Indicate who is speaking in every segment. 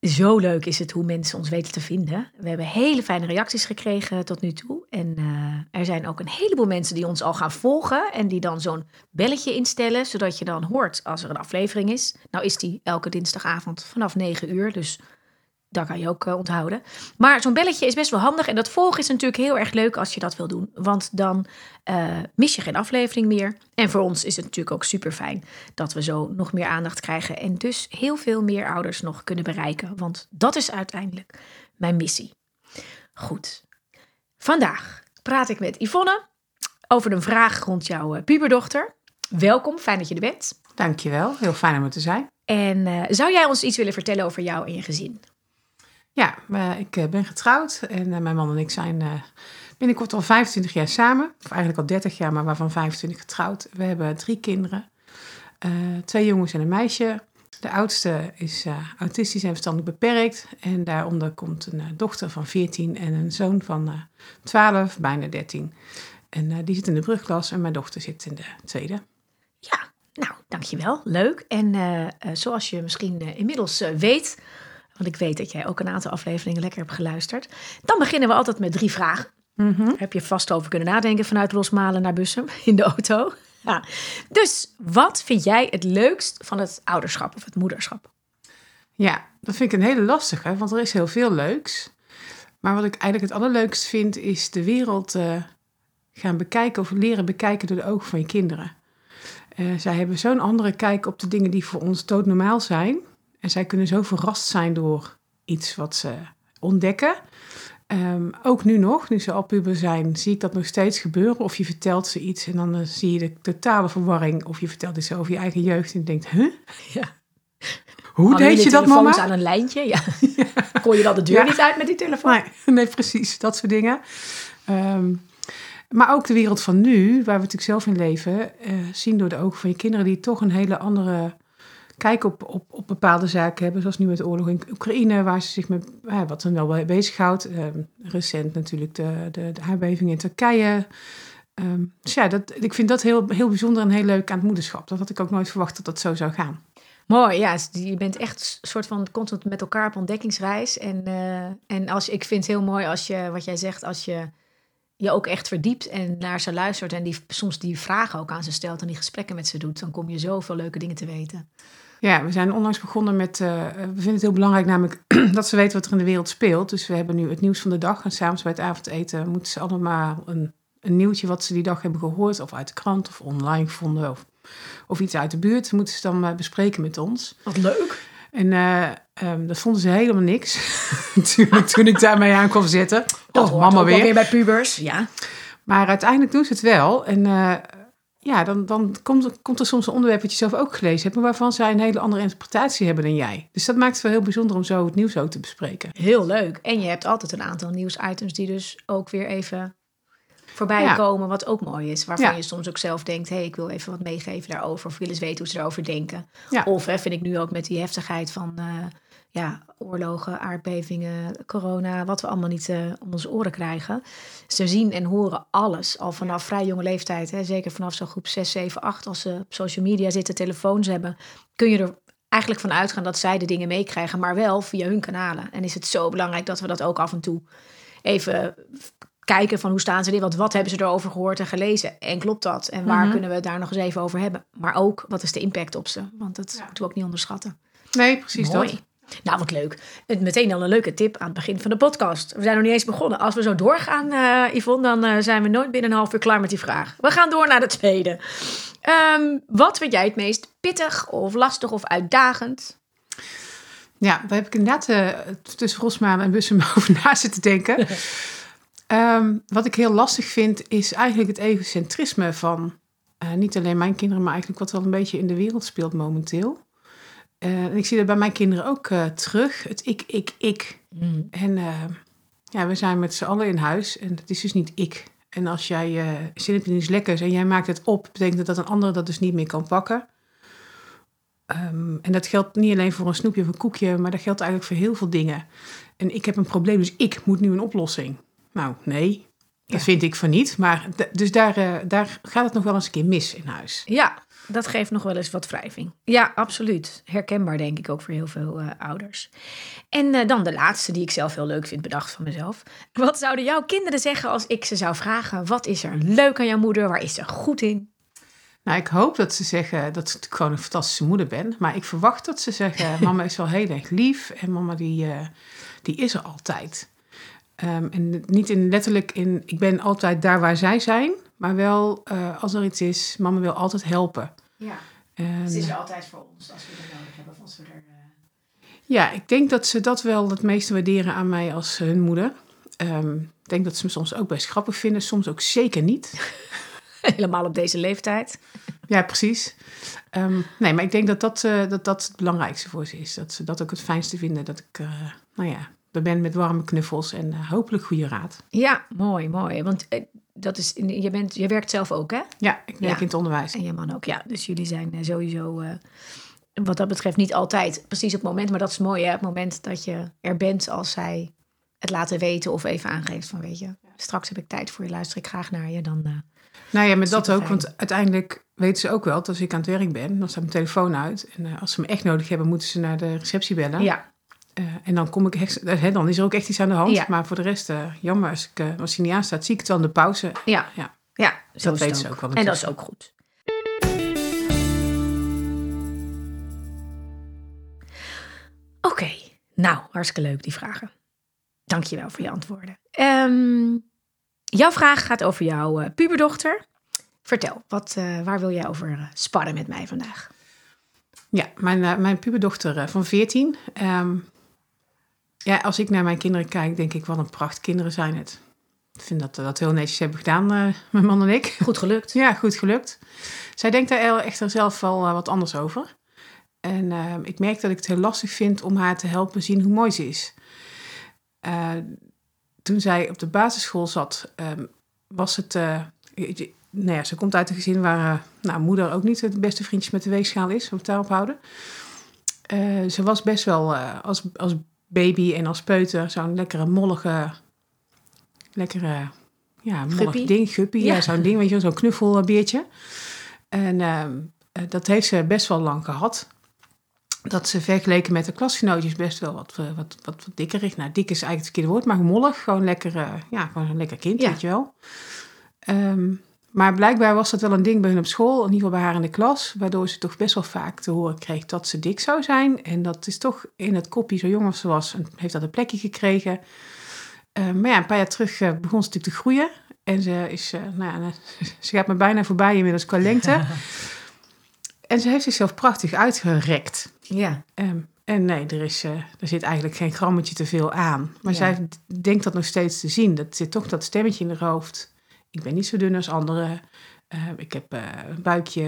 Speaker 1: Zo leuk is het hoe mensen ons weten te vinden. We hebben hele fijne reacties gekregen tot nu toe. En uh, er zijn ook een heleboel mensen die ons al gaan volgen. En die dan zo'n belletje instellen, zodat je dan hoort als er een aflevering is. Nou is die elke dinsdagavond vanaf 9 uur. Dus dat kan je ook uh, onthouden. Maar zo'n belletje is best wel handig. En dat volgen is natuurlijk heel erg leuk als je dat wil doen. Want dan uh, mis je geen aflevering meer. En voor ons is het natuurlijk ook super fijn dat we zo nog meer aandacht krijgen. En dus heel veel meer ouders nog kunnen bereiken. Want dat is uiteindelijk mijn missie. Goed. Vandaag praat ik met Yvonne over een vraag rond jouw uh, puberdochter. Welkom, fijn dat je er bent.
Speaker 2: Dankjewel, heel fijn om er te zijn.
Speaker 1: En uh, zou jij ons iets willen vertellen over jou en je gezin?
Speaker 2: Ja, ik ben getrouwd en mijn man en ik zijn binnenkort al 25 jaar samen. Of eigenlijk al 30 jaar, maar waarvan 25 getrouwd. We hebben drie kinderen. Twee jongens en een meisje. De oudste is autistisch en verstandelijk beperkt. En daaronder komt een dochter van 14 en een zoon van 12, bijna 13. En die zit in de brugklas en mijn dochter zit in de tweede.
Speaker 1: Ja, nou, dankjewel. Leuk. En zoals je misschien inmiddels weet, want ik weet dat jij ook een aantal afleveringen lekker hebt geluisterd. Dan beginnen we altijd met drie vragen. Mm -hmm. Heb je vast over kunnen nadenken vanuit Rosmalen naar Bussum in de auto. Ja. Dus wat vind jij het leukst van het ouderschap of het moederschap?
Speaker 2: Ja, dat vind ik een hele lastige, want er is heel veel leuks. Maar wat ik eigenlijk het allerleukst vind, is de wereld uh, gaan bekijken of leren bekijken door de ogen van je kinderen. Uh, zij hebben zo'n andere kijk op de dingen die voor ons doodnormaal zijn. En zij kunnen zo verrast zijn door iets wat ze ontdekken. Um, ook nu nog, nu ze al puber zijn, zie ik dat nog steeds gebeuren. Of je vertelt ze iets en dan uh, zie je de totale verwarring. Of je vertelt iets over je eigen jeugd en denkt, huh? Ja. Hoe
Speaker 1: Hadden
Speaker 2: deed je dat, mama?
Speaker 1: aan een lijntje, ja. ja. Kon je dan de deur ja. niet uit met die telefoon?
Speaker 2: Nee, nee precies, dat soort dingen. Um, maar ook de wereld van nu, waar we natuurlijk zelf in leven, uh, zien door de ogen van je kinderen, die toch een hele andere kijk op, op, op bepaalde zaken hebben, zoals nu met de oorlog in Oekraïne, waar ze zich met ja, wat hen wel bezighoudt. Um, recent natuurlijk de, de, aardbeving in Turkije. Um, dus ja, dat, ik vind dat heel, heel bijzonder en heel leuk aan het moederschap. Dat had ik ook nooit verwacht dat dat zo zou gaan.
Speaker 1: Mooi, ja. Je bent echt een soort van constant met elkaar op ontdekkingsreis. En, uh, en als, ik vind het heel mooi als je, wat jij zegt, als je je ook echt verdiept en naar ze luistert en die, soms die vragen ook aan ze stelt en die gesprekken met ze doet, dan kom je zoveel leuke dingen te weten.
Speaker 2: Ja, we zijn onlangs begonnen met. Uh, we vinden het heel belangrijk, namelijk dat ze weten wat er in de wereld speelt. Dus we hebben nu het nieuws van de dag. En s'avonds bij het avondeten moeten ze allemaal een, een nieuwtje wat ze die dag hebben gehoord, of uit de krant of online vonden, of, of iets uit de buurt, moeten ze dan uh, bespreken met ons.
Speaker 1: Wat leuk.
Speaker 2: En uh, um, dat vonden ze helemaal niks. toen, toen ik daarmee aan kwam zitten.
Speaker 1: Dat oh, mama weer. weer bij pubers, ja.
Speaker 2: Maar uiteindelijk doen ze het wel. En ja, dan, dan komt, komt er soms een onderwerp wat je zelf ook gelezen hebt, maar waarvan zij een hele andere interpretatie hebben dan jij. Dus dat maakt het wel heel bijzonder om zo het nieuws ook te bespreken.
Speaker 1: Heel leuk. En je hebt altijd een aantal nieuwsitems die dus ook weer even voorbij ja. komen, wat ook mooi is. Waarvan ja. je soms ook zelf denkt, hé, hey, ik wil even wat meegeven daarover. Of wil eens weten hoe ze erover denken. Ja. Of hè, vind ik nu ook met die heftigheid van... Uh, ja, oorlogen, aardbevingen, corona, wat we allemaal niet uh, om onze oren krijgen. Ze zien en horen alles al vanaf vrij jonge leeftijd. Hè, zeker vanaf zo'n groep 6, 7, 8. Als ze op social media zitten, telefoons hebben, kun je er eigenlijk van uitgaan dat zij de dingen meekrijgen, maar wel via hun kanalen. En is het zo belangrijk dat we dat ook af en toe even kijken van hoe staan ze erin, want wat hebben ze erover gehoord en gelezen en klopt dat en waar mm -hmm. kunnen we het daar nog eens even over hebben. Maar ook wat is de impact op ze, want dat ja. moeten we ook niet onderschatten.
Speaker 2: Nee, precies
Speaker 1: Mooi.
Speaker 2: dat.
Speaker 1: Nou, wat leuk. Meteen al een leuke tip aan het begin van de podcast. We zijn nog niet eens begonnen. Als we zo doorgaan, uh, Yvonne, dan uh, zijn we nooit binnen een half uur klaar met die vraag. We gaan door naar de tweede. Um, wat vind jij het meest pittig of lastig of uitdagend?
Speaker 2: Ja, daar heb ik inderdaad uh, tussen Rosmaan en Bussum over na zitten denken. um, wat ik heel lastig vind, is eigenlijk het egocentrisme van niet alleen mijn kinderen, maar eigenlijk wat wel een beetje in de wereld speelt momenteel. Uh, en ik zie dat bij mijn kinderen ook uh, terug. Het ik, ik, ik. Mm. En ja, we zijn met z'n allen in huis en het is dus niet ik. En als jij eh zin hebt in iets lekkers en jij maakt het op, betekent dat dat een ander dat dus niet meer kan pakken. Ehm, en dat geldt niet alleen voor een snoepje of een koekje, maar dat geldt eigenlijk voor heel veel dingen. En ik heb een probleem, dus ik moet nu een oplossing. Nou, nee, dat
Speaker 1: Ja.
Speaker 2: vind ik van niet. Maar dus daar, eh, daar gaat het nog wel eens een keer mis in huis.
Speaker 1: Ja, dat geeft nog wel eens wat wrijving. Ja, absoluut. Herkenbaar denk ik ook voor heel veel eh, ouders. En eh, dan de laatste die ik zelf heel leuk vind bedacht van mezelf. Wat zouden jouw kinderen zeggen als ik ze zou vragen... wat is er leuk aan jouw moeder? Waar is ze goed in?
Speaker 2: Nou, ik hoop dat ze zeggen dat ik gewoon een fantastische moeder ben. Maar ik verwacht dat ze zeggen, mama is wel heel erg lief. En mama die, die is er altijd. Ehm, en niet in letterlijk in, ik ben altijd daar waar zij zijn. Maar wel, eh, als er iets is, mama wil altijd helpen.
Speaker 1: Ja,
Speaker 2: En,
Speaker 1: er altijd voor ons als we er nodig hebben. Of als we er...
Speaker 2: ja, ik denk dat ze dat wel het meeste waarderen aan mij als hun moeder. Ehm, ik denk dat ze me soms ook best grappig vinden, soms ook zeker niet.
Speaker 1: Helemaal op deze leeftijd.
Speaker 2: Ja, precies. Ehm, nee, maar ik denk dat dat, eh, dat dat het belangrijkste voor ze is. Dat ze dat ook het fijnste vinden. Dat ik, eh, nou ja, er ben met warme knuffels en eh, hopelijk goede raad.
Speaker 1: Ja, mooi, mooi. Want eh, dat is, je, bent, je werkt zelf ook, hè?
Speaker 2: Ja, ik werk
Speaker 1: Ja.
Speaker 2: in het onderwijs.
Speaker 1: En je man ook, ja. Dus jullie zijn eh, sowieso, wat dat betreft, niet altijd precies op het moment. Maar dat is mooi, hè? Het moment dat je er bent als zij het laten weten of even aangeeft van, weet je, straks heb ik tijd voor je, luister ik graag naar je. Dan, eh,
Speaker 2: Nou ja, met dat ook, want uiteindelijk weten ze ook wel dat als ik aan het werk ben, dan staat mijn telefoon uit. En als ze me echt nodig hebben, moeten ze naar de receptie bellen.
Speaker 1: ja,
Speaker 2: Eh, en dan kom ik eh, hè, dan is er ook echt iets aan de hand.
Speaker 1: Ja.
Speaker 2: Maar voor de rest, eh, jammer, als, ik, eh, als hij niet aanstaat, zie ik het in de pauze.
Speaker 1: ja,
Speaker 2: Ja.
Speaker 1: ja.
Speaker 2: Dat
Speaker 1: het
Speaker 2: ze ook wel
Speaker 1: En dat is ook goed. Oké, nou, hartstikke leuk die vragen. Dankjewel voor je antwoorden. Ehm, jouw vraag gaat over jouw puberdochter. Vertel, wat, waar wil jij over sparren met mij vandaag?
Speaker 2: Ja, mijn, mijn puberdochter van 14. ehm, ja, als ik naar mijn kinderen kijk, denk ik, wat een pracht kinderen zijn het. Ik vind dat we dat heel netjes hebben gedaan, eh, mijn man en ik.
Speaker 1: Goed gelukt.
Speaker 2: Ja, goed gelukt. Zij denkt daar echter zelf wel eh, wat anders over. En ehm, ik merk dat ik het heel lastig vind om haar te helpen zien hoe mooi ze is. Eh, toen zij op de basisschool zat, ehm, was het... eh, nou ja, ze komt uit een gezin waar eh, nou, moeder ook niet het beste vriendjes met de weegschaal is. Om het daarop houden. Eh, ze was best wel eh, als, als baby en als peuter zo'n lekkere mollige... Lekkere, ja, mollig
Speaker 1: Guppy?
Speaker 2: ding, guppy. Ja,
Speaker 1: Ja.
Speaker 2: zo'n ding, weet je wel, zo'n knuffelbeertje. En ehm, eh, dat heeft ze best wel lang gehad. Dat ze vergeleken met de klasgenootjes best wel wat, eh, wat, wat, wat dikker is. Nou, dik is eigenlijk het verkeerde woord, maar mollig. Gewoon lekker, eh, ja, gewoon een lekker kind,
Speaker 1: Ja.
Speaker 2: weet je wel. Ehm, maar blijkbaar was dat wel een ding bij hun op school, in ieder geval bij haar in de klas. Waardoor ze toch best wel vaak te horen kreeg dat ze dik zou zijn. En dat is toch in het kopje, zo jong als ze was, heeft dat een plekje gekregen. Eh, maar ja, een paar jaar terug eh, begon ze natuurlijk te groeien. En ze, is, eh, nou ja, ze gaat me bijna voorbij inmiddels qua lengte. en ze heeft zichzelf prachtig uitgerekt.
Speaker 1: Ja,
Speaker 2: Ehm, en nee, er, is, er zit eigenlijk geen grammetje te veel aan. Maar
Speaker 1: Ja.
Speaker 2: zij denkt dat nog steeds te zien. Dat zit toch dat stemmetje in haar hoofd. Ik ben niet zo dun als anderen. Eh, ik heb eh, een buikje.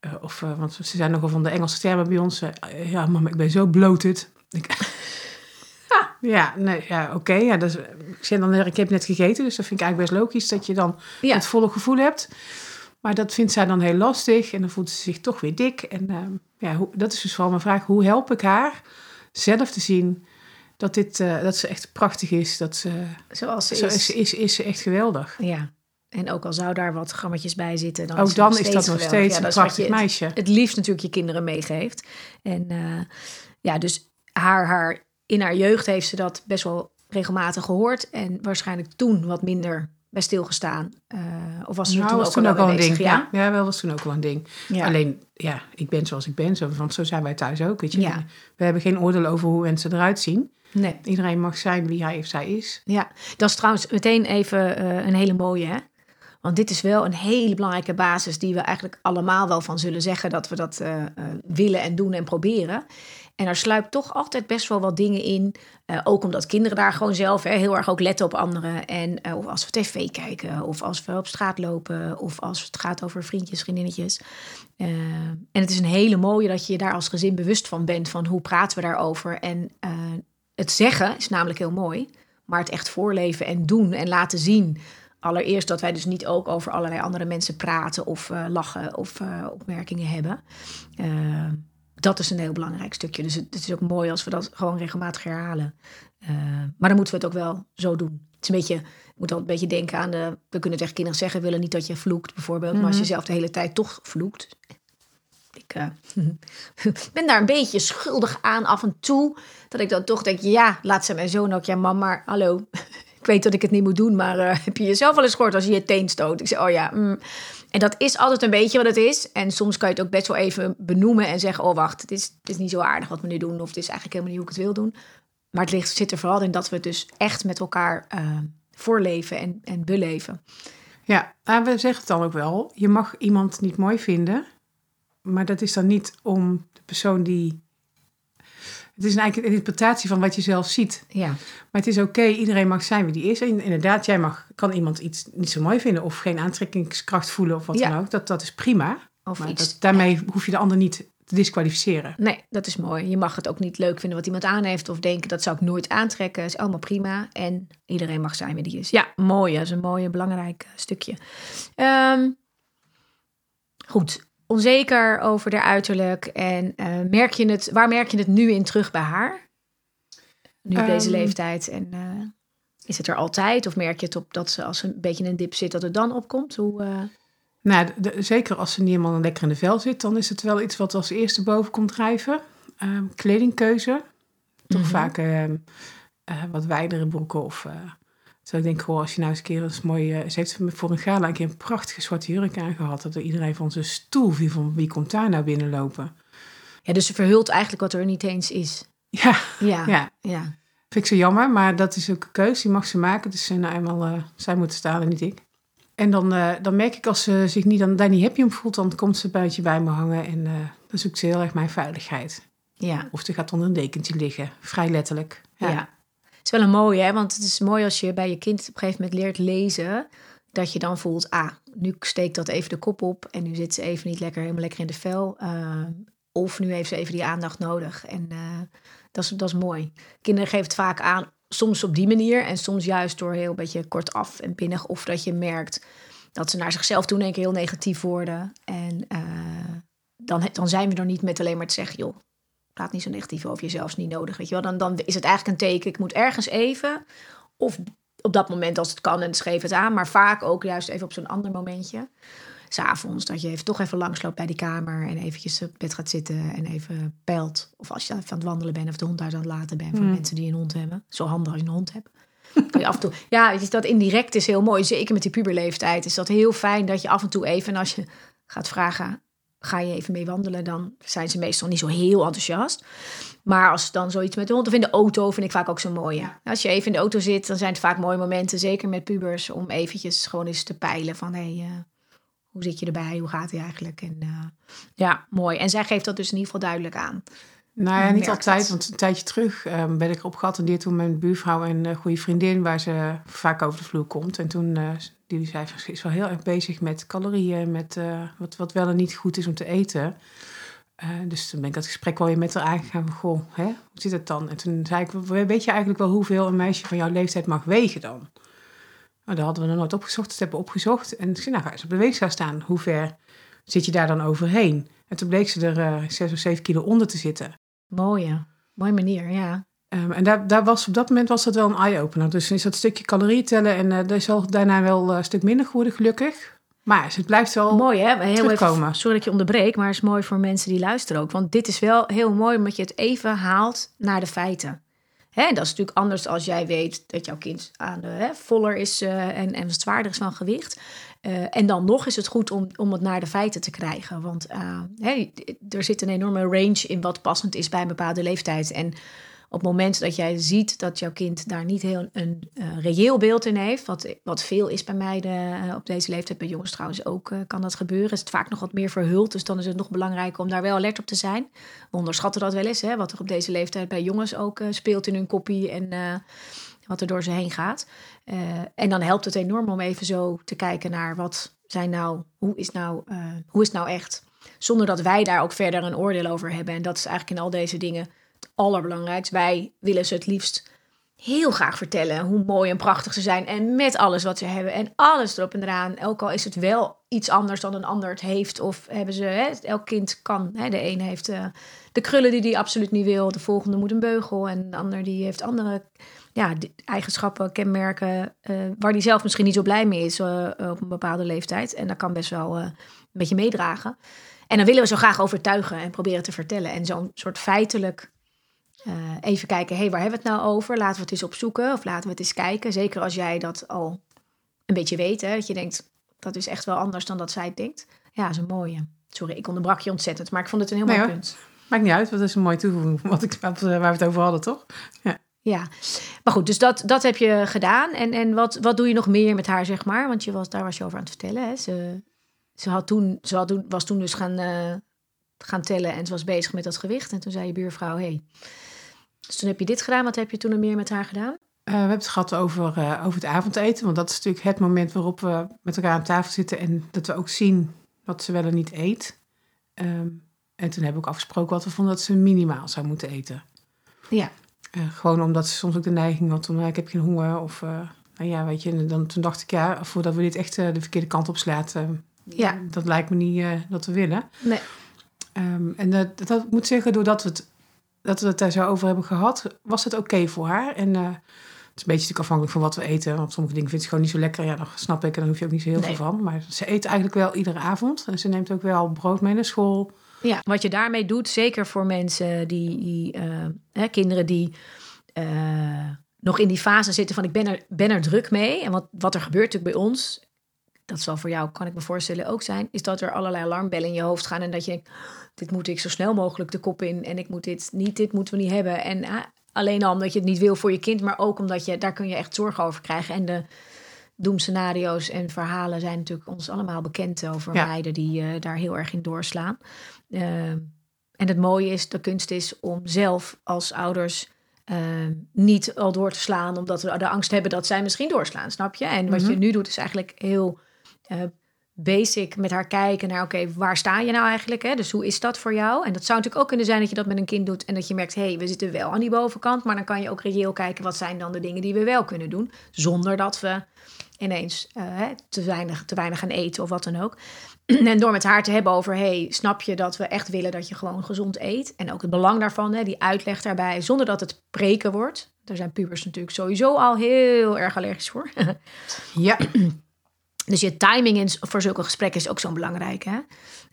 Speaker 2: eh, of, want ze zijn nogal van de Engelse termen bij ons. ja, mama, ik ben zo bloated. Ik, ja, nee, ja, oké. ja, is- ik zeg dan, ik heb net gegeten, dus dat vind ik eigenlijk best logisch dat je dan
Speaker 1: Ja.
Speaker 2: het volle gevoel hebt. Maar dat vindt zij dan heel lastig en dan voelt ze zich toch weer dik. En ehm, ja, hoe, dat is dus vooral mijn vraag. Hoe help ik haar zelf te zien dat, dit, eh, dat ze echt prachtig is? Dat ze,
Speaker 1: zoals ze
Speaker 2: zo
Speaker 1: is.
Speaker 2: is, is, is ze echt geweldig.
Speaker 1: Ja. En ook al zou daar wat grammetjes bij zitten, dan
Speaker 2: Ook
Speaker 1: is, het
Speaker 2: dan is dat nog steeds
Speaker 1: Ja,
Speaker 2: een prachtig
Speaker 1: je
Speaker 2: meisje.
Speaker 1: het liefst natuurlijk je kinderen meegeeft. En eh, ja, dus haar, haar, in haar jeugd heeft ze dat best wel regelmatig gehoord. En waarschijnlijk toen wat minder bij stilgestaan. Eh of was er
Speaker 2: Nou,
Speaker 1: toen
Speaker 2: was
Speaker 1: ook
Speaker 2: toen
Speaker 1: al
Speaker 2: ook een ding. Ja, ja, wel was toen ook wel een ding.
Speaker 1: Ja.
Speaker 2: Alleen, ja, ik ben zoals ik ben. Zo, want zo zijn wij thuis ook. Weet je.
Speaker 1: Ja.
Speaker 2: We hebben geen oordeel over hoe mensen eruit zien.
Speaker 1: Nee.
Speaker 2: Iedereen mag zijn wie hij of zij is.
Speaker 1: Ja, dat is trouwens meteen even eh, een hele mooie, hè? Want dit is wel een hele belangrijke basis die we eigenlijk allemaal wel van zullen zeggen dat we dat eh, willen en doen en proberen. En er sluipt toch altijd best wel wat dingen in. eh, ook omdat kinderen daar gewoon zelf hè, heel erg ook letten op anderen. En eh, of als we tv kijken, of als we op straat lopen, of als het gaat over vriendjes, vriendinnetjes. Eh, en het is een hele mooie dat je je daar als gezin bewust van bent van hoe praten we daarover. En het zeggen is namelijk heel mooi. maar het echt voorleven en doen en laten zien. Allereerst dat wij dus niet ook over allerlei andere mensen praten of lachen of opmerkingen hebben. Dat is een heel belangrijk stukje. Dus het, het, is ook mooi als we dat gewoon regelmatig herhalen. maar dan moeten we het ook wel zo doen. Het is een beetje, je moet dan een beetje denken aan de. We kunnen tegen kinderen zeggen: we willen niet dat je vloekt, bijvoorbeeld. Maar als je zelf de hele tijd toch vloekt. Ik ben daar een beetje schuldig aan af en toe. Dat ik dan toch denk: ja, laat ze mijn zoon ook. Ja, mam, maar hallo ik weet dat ik het niet moet doen, maar uh, heb je jezelf wel eens gehoord als je je teen stoot? Ik zeg, oh ja. Mm. En dat is altijd een beetje wat het is. En soms kan je het ook best wel even benoemen en zeggen, oh wacht, het is, is niet zo aardig wat we nu doen. Of het is eigenlijk helemaal niet hoe ik het wil doen. Maar het ligt, zit er vooral in dat we het dus echt met elkaar uh, voorleven en, en beleven.
Speaker 2: Ja, we zeggen het dan ook wel. Je mag iemand niet mooi vinden. Maar dat is dan niet om de persoon die het is eigenlijk een interpretatie van wat je zelf ziet.
Speaker 1: Ja.
Speaker 2: Maar het is oké, iedereen mag zijn wie die is. En inderdaad, jij mag, kan iemand iets niet zo mooi vinden of geen aantrekkingskracht voelen of wat dan ook. Dat, dat is prima. Of maar iets, dat, daarmee hoef je de ander niet te disqualificeren.
Speaker 1: Nee, dat is mooi. Je mag het ook niet leuk vinden wat iemand aan heeft of denken dat zou ik nooit aantrekken. Dat is allemaal prima. En iedereen mag zijn wie die is. Ja, mooi. Dat is een mooi, belangrijk eh, stukje. Um, goed, onzeker over haar uiterlijk. En uh, merk je het, waar merk je het nu in terug bij haar? Nu op deze ehm. leeftijd. En uh, is het er altijd? Of merk je het op dat ze als ze een beetje in een dip zit, dat het dan opkomt? Hoe, uh...
Speaker 2: Nou, de, zeker als ze niet helemaal lekker in de vel zit, dan is het wel iets wat als eerste boven komt drijven. Um, kledingkeuze. Toch mm -hmm. vaak ehm, wat wijdere broeken of dus ik denk, goh, als je nou eens een keer eens mooi... Uh, ze heeft voor een gala een keer een prachtige zwarte jurk aangehad. Dat er iedereen van zijn stoel viel van wie komt daar nou binnenlopen.
Speaker 1: Ja, dus ze verhult eigenlijk wat er niet eens is.
Speaker 2: Ja,
Speaker 1: ja,
Speaker 2: ja.
Speaker 1: ja.
Speaker 2: Vind ik zo jammer, maar dat is ook een keuze. Die mag ze maken. Dus nou eenmaal, uh, zij moet staan en niet ik. En dan, uh, dan merk ik als ze zich niet, dan, daar niet happy om voelt, dan komt ze een buitje bij me hangen. En dan zoekt ze heel erg mijn veiligheid.
Speaker 1: Ja.
Speaker 2: Of ze gaat onder een dekentje liggen. Vrij letterlijk.
Speaker 1: ja. ja is wel een mooie, hè? want het is mooi als je bij je kind op een gegeven moment leert lezen. Dat je dan voelt, ah, nu steekt dat even de kop op en nu zit ze even niet lekker helemaal lekker in de vel. Uh, of nu heeft ze even die aandacht nodig. En uh, dat, is, dat is mooi. Kinderen geven het vaak aan, soms op die manier en soms juist door heel beetje kortaf en pinnig. Of dat je merkt dat ze naar zichzelf toe een keer heel negatief worden. En uh, dan, dan zijn we er niet met alleen maar te zeggen, joh, praat niet zo negatief over jezelf, is niet nodig. Weet je wel? Dan, dan is het eigenlijk een teken, ik moet ergens even, of op dat moment als het kan en schreef het aan, maar vaak ook juist even op zo'n ander momentje. S'avonds, dat je even toch even langsloopt bij die kamer en eventjes op bed gaat zitten en even peilt. Of als je aan het wandelen bent of de hond uit aan het laten bent voor mm. mensen die een hond hebben. Zo handig als je een hond hebt. Kan je af en toe, ja, dat indirect is heel mooi. Zeker met die puberleeftijd is dat heel fijn dat je af en toe even, als je gaat vragen ga je even mee wandelen, dan zijn ze meestal niet zo heel enthousiast. Maar als dan zoiets met de hond of in de auto vind ik vaak ook zo mooi. Als je even in de auto zit, dan zijn het vaak mooie momenten, zeker met pubers, om eventjes gewoon eens te peilen van hé, hey, uh, hoe zit je erbij? Hoe gaat het eigenlijk? En uh, ja, mooi. En zij geeft dat dus in ieder geval duidelijk aan.
Speaker 2: Nou ja, niet altijd, want een tijdje terug um, ben ik erop geattendeerd toen mijn buurvrouw en een goede vriendin, waar ze vaak over de vloer komt. En toen uh, die zei, ze is wel heel erg bezig met calorieën, met uh, wat, wat wel en niet goed is om te eten. Uh, dus toen ben ik dat gesprek wel weer met haar aangegaan van, goh, hè, hoe zit het dan? En toen zei ik, weet je eigenlijk wel hoeveel een meisje van jouw leeftijd mag wegen dan? Nou, dat hadden we nog nooit opgezocht, dat hebben we opgezocht. En ik zei, nou ga eens op de weegschaal staan. Hoe ver zit je daar dan overheen? En toen bleek ze er uh, zes of zeven kilo onder te zitten.
Speaker 1: Mooie, mooie manier, ja.
Speaker 2: Um, en daar, daar was, op dat moment was dat wel een eye-opener. Dus is dat stukje calorieën tellen en uh, dat is al daarna wel een stuk minder geworden, gelukkig. Maar het blijft wel
Speaker 1: mooi, hè? Heel terugkomen. Even, sorry dat je onderbreek, maar het is mooi voor mensen die luisteren ook. Want dit is wel heel mooi omdat je het even haalt naar de feiten. Hè, dat is natuurlijk anders als jij weet dat jouw kind aan de, hè, voller is uh, en, en zwaarder is van gewicht. Uh, en dan nog is het goed om, om het naar de feiten te krijgen. Want hè, er zit een enorme range in wat passend is bij een bepaalde leeftijd. En op het moment dat jij ziet dat jouw kind daar niet heel een uh, reëel beeld in heeft, wat, wat veel is bij meiden op deze leeftijd, bij jongens trouwens ook kan dat gebeuren, is het vaak nog wat meer verhuld. Dus dan is het nog belangrijker om daar wel alert op te zijn. We onderschatten dat wel eens, hè, wat er op deze leeftijd bij jongens ook speelt in hun koppie en wat er door ze heen gaat. en dan helpt het enorm om even zo te kijken naar wat zijn nou, hoe is nou, hoe is nou echt? Zonder dat wij daar ook verder een oordeel over hebben. En dat is eigenlijk in al deze dingen het allerbelangrijkste. Wij willen ze het liefst heel graag vertellen hoe mooi en prachtig ze zijn. En met alles wat ze hebben. En alles erop en eraan. Ook al is het wel iets anders dan een ander het heeft. Of hebben ze, hè, elk kind kan. Hè, de een heeft uh, de krullen die hij absoluut niet wil. De volgende moet een beugel. En de ander die heeft andere ja, eigenschappen, kenmerken. Uh, waar die zelf misschien niet zo blij mee is uh, op een bepaalde leeftijd. En dat kan best wel een beetje meedragen. En dan willen we zo graag overtuigen en proberen te vertellen. En zo'n soort feitelijk even kijken, hé, hey, waar hebben we het nou over? Laten we het eens opzoeken of laten we het eens kijken. Zeker als jij dat al een beetje weet, hè, dat je denkt, dat is echt wel anders dan dat zij het denkt. Ja, dat is een mooie. Sorry, ik onderbrak je ontzettend, maar ik vond het een heel mooi punt.
Speaker 2: Maakt niet uit, wat is een mooi toevoeging wat ik, waar we het over hadden, toch?
Speaker 1: Ja. Ja, maar goed, dus dat, dat heb je gedaan. En, en wat, wat doe je nog meer met haar, zeg maar? Want je was, daar was je over aan het vertellen. Hè? Ze, ze, had toen, ze had toen, was toen dus gaan, uh, gaan tellen en ze was bezig met dat gewicht. En toen zei je buurvrouw, hey, dus toen heb je dit gedaan. Wat heb je toen nog meer met haar gedaan? Uh,
Speaker 2: we hebben het gehad over, uh, over het avondeten. Want dat is natuurlijk het moment waarop we met elkaar aan tafel zitten. En dat we ook zien wat ze wel en niet eet. Um, en toen hebben we ook afgesproken wat we vonden dat ze minimaal zou moeten eten.
Speaker 1: Ja.
Speaker 2: Uh, gewoon omdat ze soms ook de neiging had toen ik heb geen honger. Of nou ja, weet je. dan, toen dacht ik ja, voordat we dit echt de verkeerde kant op slaat. ja. Dat lijkt me niet dat we willen.
Speaker 1: Nee.
Speaker 2: Um, en dat, dat moet zeggen, doordat we het dat we het daar zo over hebben gehad, was het oké voor haar. En uh, het is een beetje afhankelijk van wat we eten. Want sommige dingen vindt ze gewoon niet zo lekker. Ja, dan snap ik en dan hoef je ook niet zo heel veel van. Maar ze eet eigenlijk wel iedere avond. En ze neemt ook wel brood mee naar school.
Speaker 1: Ja, wat je daarmee doet, zeker voor mensen die, uh, hè, kinderen die uh, nog in die fase zitten van ik ben er, ben er druk mee. En wat, wat er gebeurt natuurlijk bij ons, dat zal voor jou, kan ik me voorstellen, ook zijn, is dat er allerlei alarmbellen in je hoofd gaan en dat je denkt, dit moet ik zo snel mogelijk de kop in en ik moet dit niet, dit moeten we niet hebben. En uh, alleen al omdat je het niet wil voor je kind, maar ook omdat je, daar kun je echt zorgen over krijgen. En de doemscenario's en verhalen zijn natuurlijk ons allemaal bekend over ja. meiden die uh, daar heel erg in doorslaan. Uh, en het mooie is, de kunst is om zelf als ouders niet al door te slaan, omdat we de angst hebben dat zij misschien doorslaan, snap je? En wat mm -hmm. je nu doet is eigenlijk heel basic met haar kijken naar, oké, waar sta je nou eigenlijk? Hè? Dus hoe is dat voor jou? En dat zou natuurlijk ook kunnen zijn dat je dat met een kind doet en dat je merkt, hé, hey, we zitten wel aan die bovenkant, maar dan kan je ook reëel kijken, wat zijn dan de dingen die we wel kunnen doen, zonder dat we ineens uh, te, weinig, te weinig gaan eten of wat dan ook. en door met haar te hebben over, hey, snap je dat we echt willen dat je gewoon gezond eet? En ook het belang daarvan, hè, die uitleg daarbij, zonder dat het preken wordt. Daar zijn pubers natuurlijk sowieso al heel erg allergisch voor.
Speaker 2: ja.
Speaker 1: Dus je timing in, voor zulke gesprekken is ook zo belangrijk. Hè?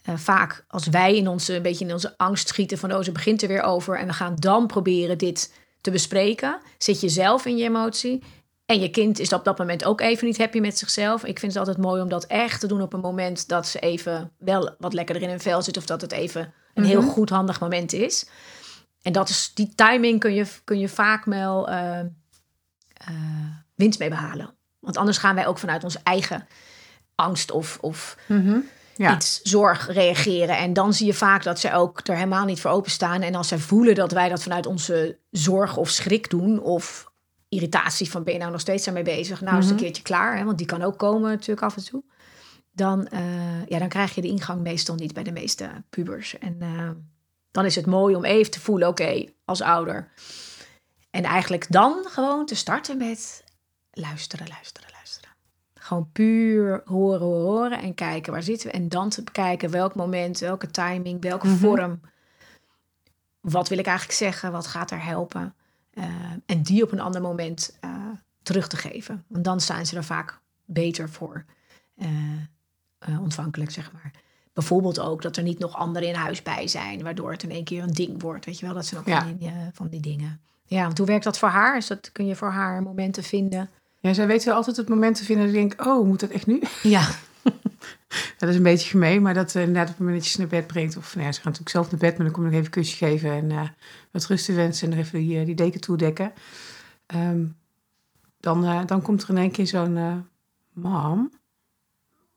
Speaker 1: Uh, vaak als wij in onze, een beetje in onze angst schieten van oh, ze begint er weer over en we gaan dan proberen dit te bespreken, zit je zelf in je emotie. En je kind is op dat moment ook even niet happy met zichzelf. Ik vind het altijd mooi om dat echt te doen op een moment dat ze even wel wat lekkerder in hun vel zit. Of dat het even een mm -hmm. heel goed handig moment is. En dat is, die timing kun je, kun je vaak wel uh, uh, winst mee behalen. Want anders gaan wij ook vanuit onze eigen angst of, of
Speaker 2: mm -hmm. ja.
Speaker 1: iets zorg reageren. En dan zie je vaak dat ze ook er helemaal niet voor openstaan. En als zij voelen dat wij dat vanuit onze zorg of schrik doen, of irritatie van ben je nou nog steeds daarmee bezig, nou mm -hmm. is het een keertje klaar, hè, want die kan ook komen natuurlijk af en toe. Dan, uh, ja, dan krijg je de ingang meestal niet bij de meeste pubers. En uh, dan is het mooi om even te voelen, oké, okay, als ouder. En eigenlijk dan gewoon te starten met luisteren, luisteren, luisteren. Gewoon puur horen, horen, horen en kijken waar zitten we. En dan te bekijken welk moment, welke timing, welke mm -hmm. vorm. Wat wil ik eigenlijk zeggen? Wat gaat er helpen? Uh, en die op een ander moment uh, terug te geven. Want dan staan ze er vaak beter voor uh, ontvankelijk, zeg maar. Bijvoorbeeld ook dat er niet nog anderen in huis bij zijn, waardoor het in één keer een ding wordt. Weet je wel, dat zijn ook ja. van, die, van die dingen. Ja, want hoe werkt dat voor haar? Is dat, kun je voor haar momenten vinden?
Speaker 2: Ja, zij weet wel altijd het moment te vinden dat ik denk, oh, moet dat echt nu?
Speaker 1: Ja.
Speaker 2: dat is een beetje gemeen, maar dat uh, inderdaad op het moment dat je ze naar bed brengt. Of nou ja, ze gaan natuurlijk zelf naar bed, maar dan kom ik nog even een kusje geven en uh, wat rust te wensen en nog even die, uh, die deken toedekken. Um, dan, dan komt er in één keer zo'n mam.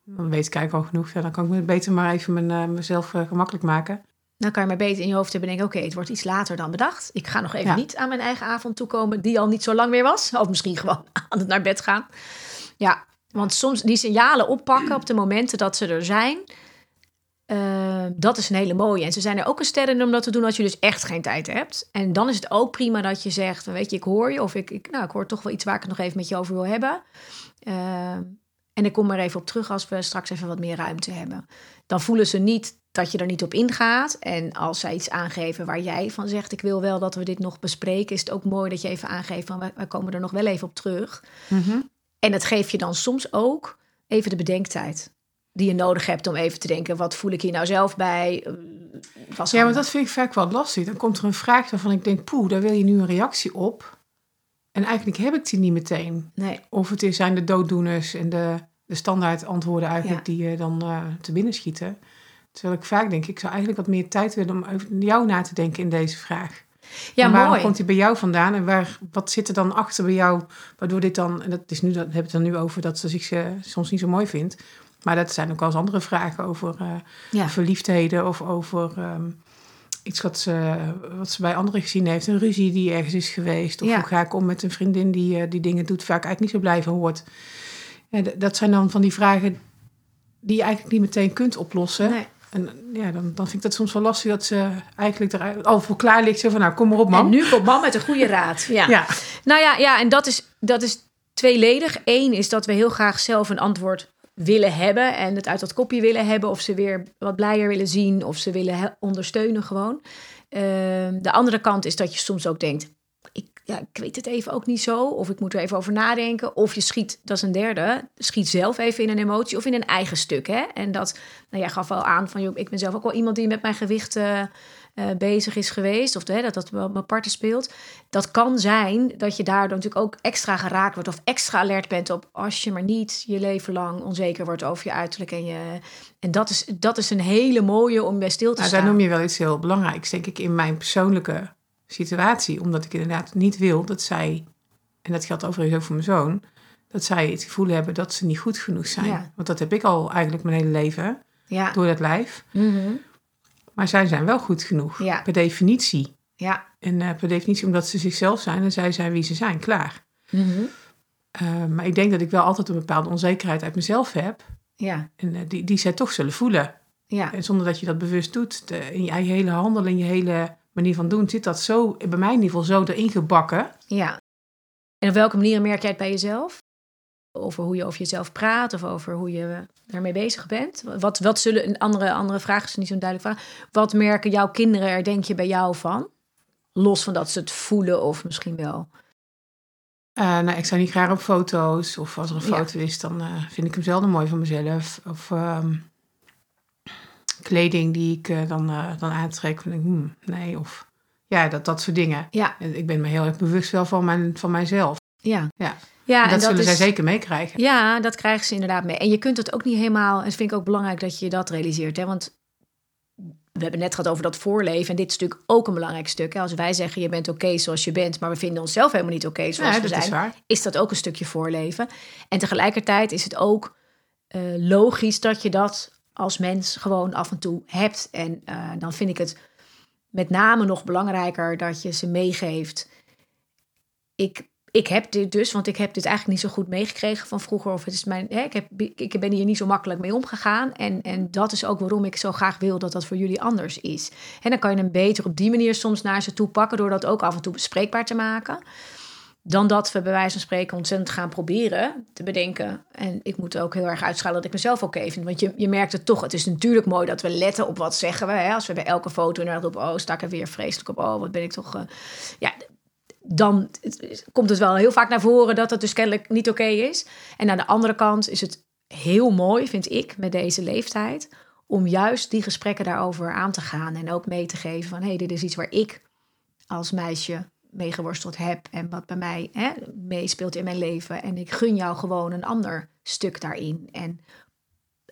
Speaker 2: Dan weet ik eigenlijk al genoeg. Ja, dan kan ik me beter maar even mijn, mezelf gemakkelijk maken.
Speaker 1: Dan kan je maar beter in je hoofd hebben denken... oké, okay, het wordt iets later dan bedacht. Ik ga nog even ja. niet aan mijn eigen avond toekomen... die al niet zo lang meer was. Of misschien gewoon aan het naar bed gaan. Ja, want soms die signalen oppakken op de momenten dat ze er zijn... Uh, dat is een hele mooie. En ze zijn er ook een ster in om dat te doen als je dus echt geen tijd hebt. En dan is het ook prima dat je zegt, weet je, ik hoor je. Of ik, ik, nou, ik hoor toch wel iets waar ik het nog even met je over wil hebben. Uh, en ik kom er even op terug als we straks even wat meer ruimte hebben. Dan voelen ze niet dat je er niet op ingaat. En als zij iets aangeven waar jij van zegt: Ik wil wel dat we dit nog bespreken, is het ook mooi dat je even aangeeft van wij, komen er nog wel even op terug.
Speaker 2: Mhm.
Speaker 1: En dat geeft je dan soms ook even de bedenktijd die je nodig hebt om even te denken: wat voel ik hier nou zelf bij? Eh,
Speaker 2: Was ja, maar dat vind ik vaak wel lastig. Dan komt er een vraag waarvan ik denk: poeh, daar wil je nu een reactie op. En eigenlijk heb ik die niet meteen.
Speaker 1: Nee.
Speaker 2: Of het zijn de dooddoeners en de, de standaard antwoorden eigenlijk die je dan uh, te binnen schieten. Terwijl ik vaak denk, ik zou eigenlijk wat meer tijd willen om over jou na te denken in deze vraag.
Speaker 1: Ja,
Speaker 2: en waarom
Speaker 1: mooi.
Speaker 2: komt hij bij jou vandaan en waar, wat zit er dan achter bij jou, waardoor dit dan, en dat is nu, dat heb het dan nu over dat ze zich uh, soms niet zo mooi vindt. Maar dat zijn ook wel eens andere vragen over uh,
Speaker 1: ja.
Speaker 2: verliefdheden of over um, iets wat ze, wat ze bij anderen gezien heeft. Een ruzie die ergens is geweest. Of
Speaker 1: Ja.
Speaker 2: hoe ga ik om met een vriendin die, uh, die dingen doet, vaak eigenlijk niet zo blij van wordt. Ja, d- dat zijn dan van die vragen die je eigenlijk niet meteen kunt oplossen.
Speaker 1: Nee.
Speaker 2: En ja, dan, dan vind ik dat soms wel lastig dat ze eigenlijk er al voor klaar ligt. Zo van, nou, kom maar op, man.
Speaker 1: En nu komt man met een goede raad. Ja.
Speaker 2: Ja.
Speaker 1: Nou ja, ja en dat is, dat is tweeledig. Eén is dat we heel graag zelf een antwoord willen hebben en het uit dat kopje willen hebben, of ze weer wat blijer willen zien, of ze willen ondersteunen gewoon. Ehm, de andere kant is dat je soms ook denkt, ik, ja, ik weet het even ook niet zo, of ik moet er even over nadenken, of je schiet, dat is een derde, schiet zelf even in een emotie of in een eigen stuk. Hè? En dat, nou jij gaf wel aan van, joh, ik ben zelf ook wel iemand die met mijn gewicht uh, uh, bezig is geweest, of hè, dat dat wel mijn parten speelt. Dat kan zijn dat je daardoor natuurlijk ook extra geraakt wordt of extra alert bent op als je maar niet je leven lang onzeker wordt over je uiterlijk. En, je, en dat, is, dat is een hele mooie om bij stil te
Speaker 2: nou,
Speaker 1: staan.
Speaker 2: Daar noem je wel iets heel belangrijks, denk ik, in mijn persoonlijke situatie. Omdat ik inderdaad niet wil dat zij, en dat geldt overigens ook voor mijn zoon, dat zij het gevoel hebben dat ze niet goed genoeg zijn.
Speaker 1: Ja.
Speaker 2: Want dat heb ik al eigenlijk mijn hele leven,
Speaker 1: Ja.
Speaker 2: door dat lijf.
Speaker 1: Mm-hmm.
Speaker 2: Maar zij zijn wel goed genoeg,
Speaker 1: Ja.
Speaker 2: per definitie.
Speaker 1: Ja.
Speaker 2: En uh, per definitie omdat ze zichzelf zijn en zij zijn wie ze zijn, klaar.
Speaker 1: Mm-hmm.
Speaker 2: Uh, maar ik denk dat ik wel altijd een bepaalde onzekerheid uit mezelf heb.
Speaker 1: Ja.
Speaker 2: En uh, die, die zij toch zullen voelen.
Speaker 1: Ja.
Speaker 2: En zonder dat je dat bewust doet, de, in je eigen hele handel, in je hele manier van doen, zit dat zo, bij mij in ieder geval, zo erin gebakken.
Speaker 1: Ja. En op welke manier merk jij het bij jezelf? Over hoe je over jezelf praat of over hoe je daarmee bezig bent? Wat, wat zullen een andere, andere vraag is niet zo'n duidelijk vraag. Wat merken jouw kinderen er, denk je, bij jou van? Los van dat ze het voelen of misschien wel.
Speaker 2: Uh, nou, ik sta niet graag op foto's. Of als er een
Speaker 1: Ja.
Speaker 2: foto is, dan uh, vind ik hem zelden mooi van mezelf. Of um, kleding die ik uh, dan, dan aantrek. Van, hmm, nee, of ja, dat, dat soort dingen.
Speaker 1: Ja.
Speaker 2: Ik ben me heel erg bewust wel van, mijn, van mijzelf.
Speaker 1: Ja.
Speaker 2: Ja.
Speaker 1: ja
Speaker 2: en dat,
Speaker 1: en
Speaker 2: zullen
Speaker 1: is,
Speaker 2: zij zeker meekrijgen.
Speaker 1: Ja, dat krijgen ze inderdaad mee. En je kunt het ook niet helemaal... En dat vind ik ook belangrijk dat je dat realiseert. Hè? Want we hebben net gehad over dat voorleven. En dit is natuurlijk ook een belangrijk stuk. Hè? Als wij zeggen, je bent oké okay zoals je bent... maar we vinden onszelf helemaal niet oké okay zoals
Speaker 2: ja,
Speaker 1: we
Speaker 2: dat
Speaker 1: zijn...
Speaker 2: Is,
Speaker 1: is, dat ook een stukje voorleven. En tegelijkertijd is het ook uh, logisch dat je dat als mens gewoon af en toe hebt. En uh, dan vind ik het met name nog belangrijker dat je ze meegeeft. Ik, ik heb dit dus, want ik heb dit eigenlijk niet zo goed meegekregen van vroeger. Of het is mijn, hè, ik, heb, ik ben hier niet zo makkelijk mee omgegaan. En, en dat is ook waarom ik zo graag wil dat dat voor jullie anders is. En dan kan je hem beter op die manier soms naar ze toe pakken, door dat ook af en toe bespreekbaar te maken. Dan dat we bij wijze van spreken ontzettend gaan proberen te bedenken. En ik moet ook heel erg uitschalen dat ik mezelf oké vind. Want je, je merkt het toch. Het is natuurlijk mooi dat we letten op wat zeggen we. Hè? Als we bij elke foto inderdaad op... oh, sta ik er weer vreselijk op. Oh, wat ben ik toch... Uh, ja, dan komt het wel heel vaak naar voren dat het dus kennelijk niet oké is. En aan de andere kant is het heel mooi, vind ik, met deze leeftijd... om juist die gesprekken daarover aan te gaan. En ook mee te geven van... hé, hey, dit is iets waar ik als meisje meegeworsteld heb en wat bij mij hè, meespeelt in mijn leven. En ik gun jou gewoon een ander stuk daarin. En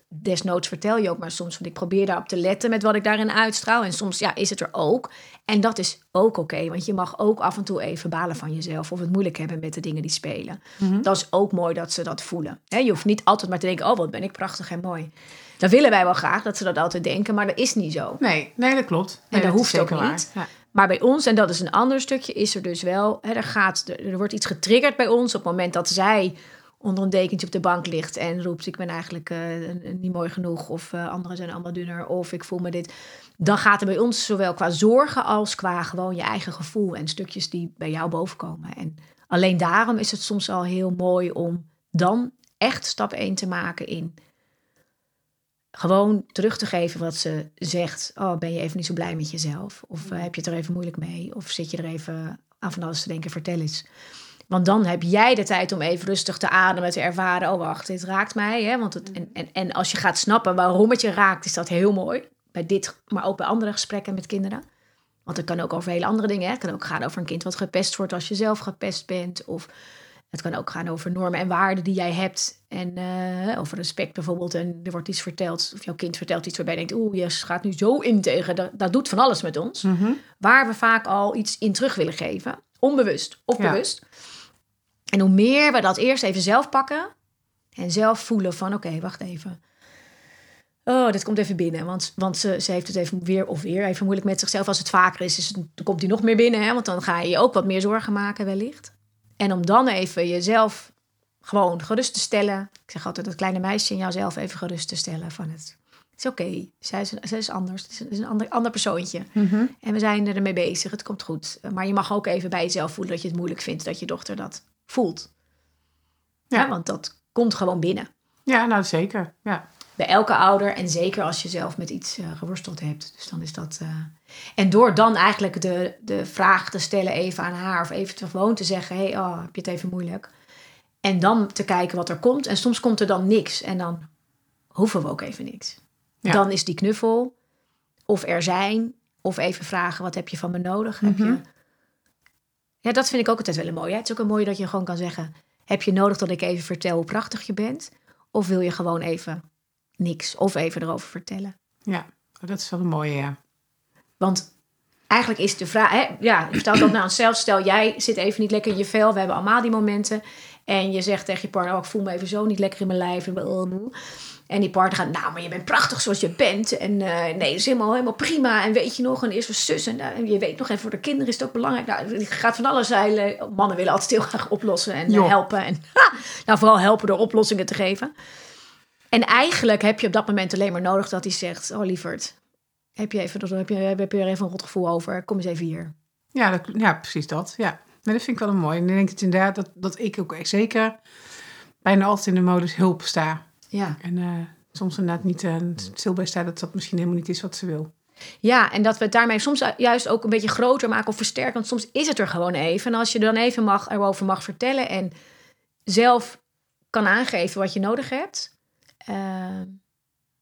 Speaker 1: desnoods vertel je ook maar soms, want ik probeer daarop te letten met wat ik daarin uitstraal. En soms ja, is het er ook. En dat is ook oké, okay, want je mag ook af en toe even balen van jezelf of het moeilijk hebben met de dingen die spelen. Mm-hmm. Dat is ook mooi dat ze dat voelen. Hè, je hoeft niet altijd maar te denken, oh wat ben ik prachtig en mooi. Dat willen wij wel graag, dat ze dat altijd denken, maar dat is niet zo.
Speaker 2: Nee, nee dat klopt.
Speaker 1: Nee, en dat,
Speaker 2: dat
Speaker 1: hoeft ook niet. Ja. Maar bij ons, en dat is een ander stukje, is er dus wel, hè, er, gaat, er wordt iets getriggerd bij ons op het moment dat zij onder een dekentje op de bank ligt en roept: Ik ben eigenlijk eh, niet mooi genoeg, of uh, anderen zijn allemaal dunner, of ik voel me dit. Dan gaat er bij ons zowel qua zorgen als qua gewoon je eigen gevoel en stukjes die bij jou bovenkomen. En alleen daarom is het soms al heel mooi om dan echt stap 1 te maken in gewoon terug te geven wat ze zegt. Oh, ben je even niet zo blij met jezelf? Of uh, heb je het er even moeilijk mee? Of zit je er even aan van alles te denken? Vertel eens. Want dan heb jij de tijd om even rustig te ademen, te ervaren. Oh, wacht, dit raakt mij. Hè? Want het, en, en, en als je gaat snappen waarom het je raakt, is dat heel mooi. Bij dit, maar ook bij andere gesprekken met kinderen. Want het kan ook over hele andere dingen. Hè? Het kan ook gaan over een kind wat gepest wordt als je zelf gepest bent. Of het kan ook gaan over normen en waarden die jij hebt. En uh, over respect bijvoorbeeld. En er wordt iets verteld, of jouw kind vertelt iets waarbij je denkt... oeh, je gaat nu zo in tegen. Dat, dat doet van alles met ons. Waar we vaak al iets in terug willen geven. Onbewust of bewust. En hoe meer we dat eerst even zelf pakken... en zelf voelen van, oké, wacht even... Oh, dit komt even binnen. Want, want ze, ze heeft het even weer of weer even moeilijk met zichzelf. Als het vaker is, is dan komt hij nog meer binnen. Hè? Want dan ga je je ook wat meer zorgen maken wellicht. En om dan even jezelf gewoon gerust te stellen. Ik zeg altijd dat kleine meisje in jouzelf even gerust te stellen van het. Het is oké, zij, is, zij is anders. Het is, een ander, ander persoontje. En we zijn ermee bezig, het komt goed. Maar je mag ook even bij jezelf voelen dat je het moeilijk vindt dat je dochter dat voelt. Ja. ja want dat komt gewoon binnen.
Speaker 2: Ja, nou zeker. Ja
Speaker 1: bij elke ouder. En zeker als je zelf met iets uh, geworsteld hebt. Dus dan is dat. Uh... En door dan eigenlijk de, de vraag te stellen even aan haar. Of even gewoon te zeggen: hé, hey, oh, heb je het even moeilijk? En dan te kijken wat er komt. En soms komt er dan niks. En dan hoeven we ook even niks. Dan is die knuffel. Of er zijn. Of even vragen: wat heb je van me nodig? heb je... Mhm. Ja, dat vind ik ook altijd wel een mooi. Het is ook een mooi dat je gewoon kan zeggen: heb je nodig dat ik even vertel hoe prachtig je bent? Of wil je gewoon even niks of even erover vertellen.
Speaker 2: Ja, dat is wel een mooie, ja.
Speaker 1: Want eigenlijk is de vraag, hè, ja, stel dat nou onszelf, stel jij zit even niet lekker in je vel, we hebben allemaal die momenten. En je zegt tegen je partner, oh, ik voel me even zo niet lekker in mijn lijf. En die partner gaat, nou, maar je bent prachtig zoals je bent. En uh, nee, dat is helemaal, helemaal prima. En weet je nog, en eerst was zus. En, uh, je weet nog, en voor de kinderen is het ook belangrijk. Nou, het gaat van alles zeilen. Mannen willen altijd heel graag oplossen en uh, helpen. En nou, vooral helpen door oplossingen te geven. En eigenlijk heb je op dat moment alleen maar nodig dat hij zegt: Oh, lieverd, heb je, even, heb je, heb je er even een rot gevoel over? Kom eens even hier.
Speaker 2: Ja, dat, ja precies dat. Ja. Maar dat vind ik wel een mooi. En ik denk het inderdaad dat, dat ik ook zeker bijna altijd in de modus hulp sta.
Speaker 1: Ja.
Speaker 2: En uh, soms inderdaad niet uh, stil bij sta dat dat misschien helemaal niet is wat ze wil.
Speaker 1: Ja, en dat we het daarmee soms juist ook een beetje groter maken of versterken. Want soms is het er gewoon even. En als je dan even mag, erover mag vertellen en zelf kan aangeven wat je nodig hebt,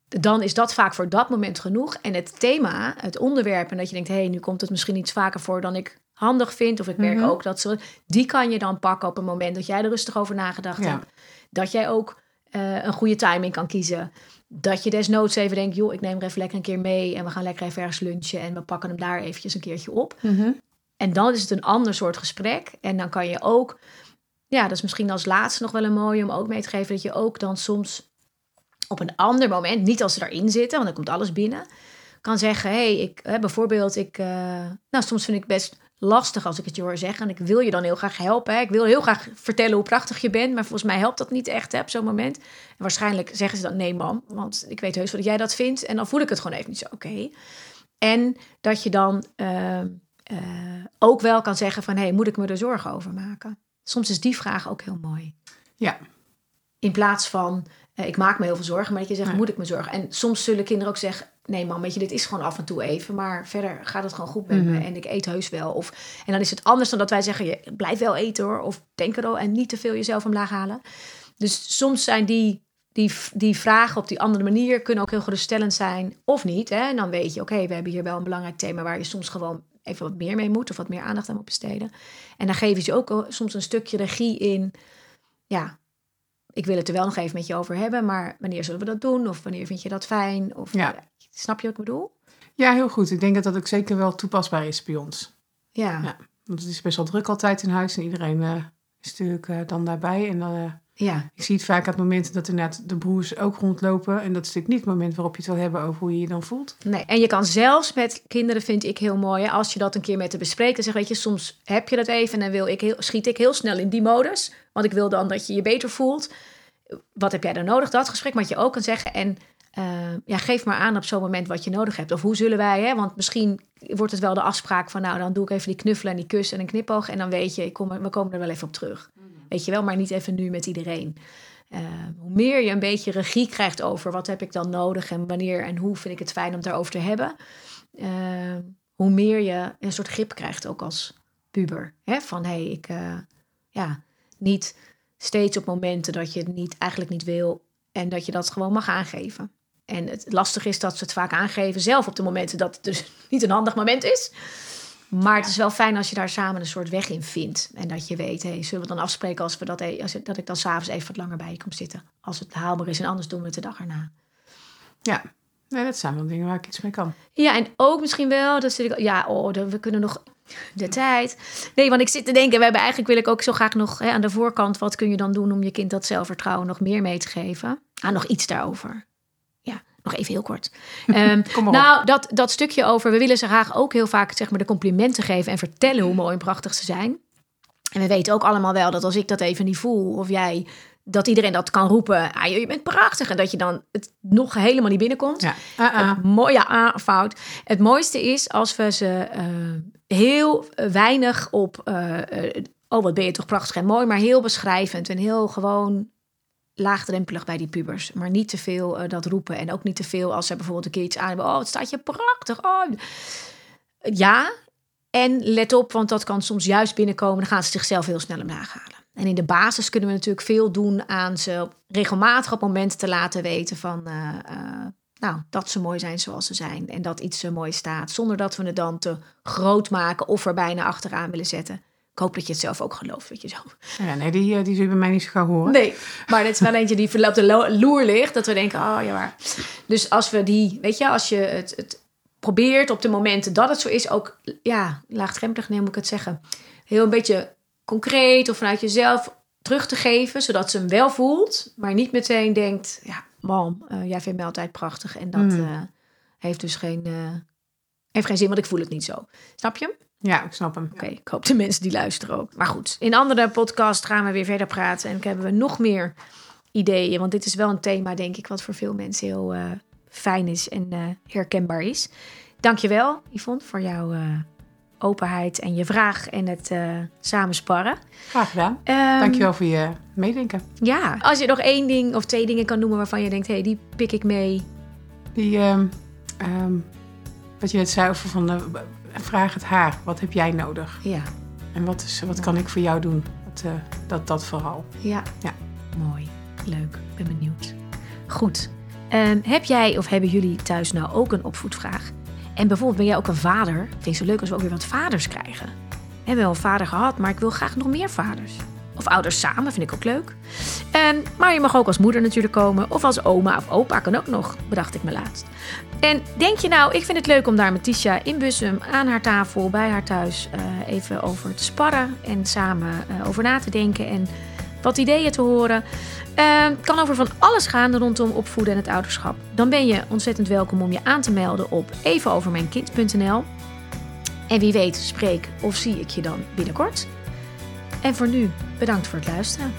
Speaker 1: dan is dat vaak voor dat moment genoeg. En het thema, het onderwerp, en dat je denkt: hé, hey, nu komt het misschien iets vaker voor dan ik handig vind. Of ik merk mhm. ook dat ze. Die kan je dan pakken op een moment dat jij er rustig over nagedacht hebt. Dat jij ook uh, een goede timing kan kiezen. Dat je desnoods even denkt: joh, ik neem er even lekker een keer mee. En we gaan lekker even ergens lunchen. En we pakken hem daar eventjes een keertje op.
Speaker 2: Mhm.
Speaker 1: En dan is het een ander soort gesprek. En dan kan je ook. Ja, dat is misschien als laatste nog wel een mooie om ook mee te geven. Dat je ook dan soms op een ander moment, niet als ze erin zitten, want dan komt alles binnen, kan zeggen: hey, ik, hè, bijvoorbeeld, ik, uh, nou, soms vind ik best lastig als ik het je hoor zeggen. En ik wil je dan heel graag helpen. Hè. Ik wil heel graag vertellen hoe prachtig je bent, maar volgens mij helpt dat niet echt hè, op zo'n moment. En waarschijnlijk zeggen ze dan: nee, man, want ik weet heus wel dat jij dat vindt. En dan voel ik het gewoon even niet zo oké. En dat je dan uh, uh, ook wel kan zeggen: van hey, moet ik me er zorgen over maken? Soms is die vraag ook heel mooi.
Speaker 2: Ja.
Speaker 1: In plaats van eh, ik maak me heel veel zorgen, maar dat je zegt, moet ik me zorgen? En soms zullen kinderen ook zeggen, nee man, weet je, dit is gewoon af en toe even, maar verder gaat het gewoon goed met me mhm. en ik eet heus wel. Of, en dan is het anders dan dat wij zeggen, je blijf wel eten hoor, of denk er al en niet te veel jezelf omlaag halen. Dus soms zijn die, die, die vragen op die andere manier kunnen ook heel geruststellend zijn, of niet. Hè? En dan weet je, oké, we hebben hier wel een belangrijk thema waar je soms gewoon even wat meer mee moet of wat meer aandacht aan moet besteden. En dan geven ze ook soms een stukje regie in, ja, ik wil het er wel nog even met je over hebben, maar wanneer zullen we dat doen? Of wanneer vind je dat fijn? Of, ja. snap je wat ik bedoel?
Speaker 2: Ja, heel goed. Ik denk dat dat ook zeker wel toepasbaar is bij ons.
Speaker 1: Ja. ja
Speaker 2: want het is best wel druk altijd in huis en iedereen uh, is natuurlijk uh, dan daarbij. En dan,
Speaker 1: Ja,
Speaker 2: Ik zie het vaak aan het moment dat inderdaad de broers ook rondlopen. En dat is natuurlijk niet het moment waarop je het wil hebben over hoe je je dan voelt.
Speaker 1: nee. En je kan zelfs met kinderen, vind ik heel mooi, als je dat een keer met te bespreken, zeg weet je, soms heb je dat even en dan wil ik heel, schiet ik heel snel in die modus, want ik wil dan dat je je beter voelt. Wat heb jij dan nodig? Dat gesprek, wat je ook kan zeggen. En eh, ja, geef maar aan op zo'n moment wat je nodig hebt. Of hoe zullen wij, hè? want misschien wordt het wel de afspraak van, nou, dan doe ik even die knuffelen en die kus en een knipoog. En dan weet je, ik kom, we komen er wel even op terug. Weet je wel, maar niet even nu met iedereen. Eh, hoe meer je een beetje regie krijgt over wat heb ik dan nodig en wanneer en hoe vind ik het fijn om daarover te hebben, eh, hoe meer je een soort grip krijgt ook als puber. Hè? Van hé, hey, ik eh, ja, niet steeds op momenten dat je het niet, eigenlijk niet wil en dat je dat gewoon mag aangeven. En het lastige is dat ze het vaak aangeven zelf op de momenten dat het dus niet een handig moment is. Maar het is wel fijn als je daar samen een soort weg in vindt. En dat je weet, hey, zullen we dan afspreken als we dat, e- als, dat ik dan s'avonds even wat langer bij je kom zitten. Als het haalbaar is en anders doen we het de dag erna.
Speaker 2: Ja, nee, dat zijn wel dingen waar ik iets mee kan.
Speaker 1: Ja, en ook misschien wel, dat zit ik, ja, oh, dan- we kunnen nog de tijd. Nee, want ik zit te denken, we hebben eigenlijk wil ik ook zo graag nog hè, aan de voorkant, wat kun je dan doen om je kind dat zelfvertrouwen nog meer mee te geven? Ah, nog iets daarover. Nog even heel kort. Ehm, nou, dat, dat stukje over, we willen ze graag ook heel vaak zeg maar, de complimenten geven en vertellen hoe mooi en prachtig ze zijn. En we weten ook allemaal wel dat als ik dat even niet voel, of jij, dat iedereen dat kan roepen, ah, je bent prachtig, en dat je dan het nog helemaal niet binnenkomt.
Speaker 2: Ja, ah, ah.
Speaker 1: Het mooie ah, fout. Het mooiste is als we ze eh, heel weinig op. eh, eh, oh, wat ben je toch prachtig en mooi, maar heel beschrijvend en heel gewoon laagdrempelig bij die pubers. Maar niet te veel eh, dat roepen en ook niet te veel als ze bijvoorbeeld een keer iets aan hebben. Oh, het staat je prachtig. Oh. Ja, en let op, want dat kan soms juist binnenkomen. Dan gaan ze zichzelf heel snel omlaag halen. En in de basis kunnen we natuurlijk veel doen aan ze regelmatig op momenten te laten weten van. eh, eh, nou, dat ze mooi zijn zoals ze zijn. En dat iets zo mooi staat. Zonder dat we het dan te groot maken of er bijna achteraan willen zetten. Ik hoop dat je het zelf ook gelooft, weet je zo.
Speaker 2: Ja, nee, die, eh, die zul je bij mij niet zo gauw horen.
Speaker 1: Nee, maar dit is wel eentje die verloopt de lo- loer ligt. Dat we denken, oh ja waar. Dus als we die, weet je, als je het, het probeert op de momenten dat het zo is, ook ja, laagdrempelig, nee, moet ik het zeggen. Heel een beetje concreet of vanuit jezelf terug te geven, zodat ze hem wel voelt, maar niet meteen denkt, ja, mam, eh, jij vindt mij altijd prachtig. En dat
Speaker 2: Mm.
Speaker 1: eh, heeft dus geen, heeft geen zin, want ik voel het niet zo. Snap je?
Speaker 2: Ja, ik snap hem.
Speaker 1: Oké, ik hoop de mensen die luisteren ook. Maar goed, in andere podcast gaan we weer verder praten. En hebben we nog meer ideeën. Want dit is wel een thema, denk ik, wat voor veel mensen heel eh, fijn is en eh, herkenbaar is. Dankjewel, Yvonne, voor jouw eh, openheid en je vraag en het samensparren.
Speaker 2: Graag gedaan.
Speaker 1: Ehm,
Speaker 2: Dankjewel voor je meedenken.
Speaker 1: Ja, als je nog één ding of twee dingen kan noemen waarvan je denkt... hé, hey, die pik ik mee.
Speaker 2: Die, ehm, ehm, wat je net zei over van, de, vraag het haar. Wat heb jij nodig?
Speaker 1: Ja,
Speaker 2: En wat, is, wat kan ik voor jou doen? Dat, eh, dat, dat vooral.
Speaker 1: ja.
Speaker 2: Ja.
Speaker 1: Mooi, leuk, ben benieuwd. Goed, Ehm, heb jij of hebben jullie thuis nou ook een opvoedvraag? En bijvoorbeeld ben jij ook een vader? Vind je het zo leuk als we ook weer wat vaders krijgen? We hebben wel een vader gehad, maar ik wil graag nog meer vaders. Of ouders samen, vind ik ook leuk. Ehm, maar je mag ook als moeder natuurlijk komen. Of als oma of opa kan ook nog, bedacht ik me laatst. En denk je nou, ik vind het leuk om daar met Tisha in Bussum aan haar tafel, bij haar thuis, eh, even over te sparren. En samen eh, over na te denken en wat ideeën te horen. Eh, Het kan over van alles gaan rondom opvoeden en het ouderschap. Dan ben je ontzettend welkom om je aan te melden op evenovermijnkind.nl. En wie weet spreek of zie ik je dan binnenkort. En voor nu, bedankt voor het luisteren.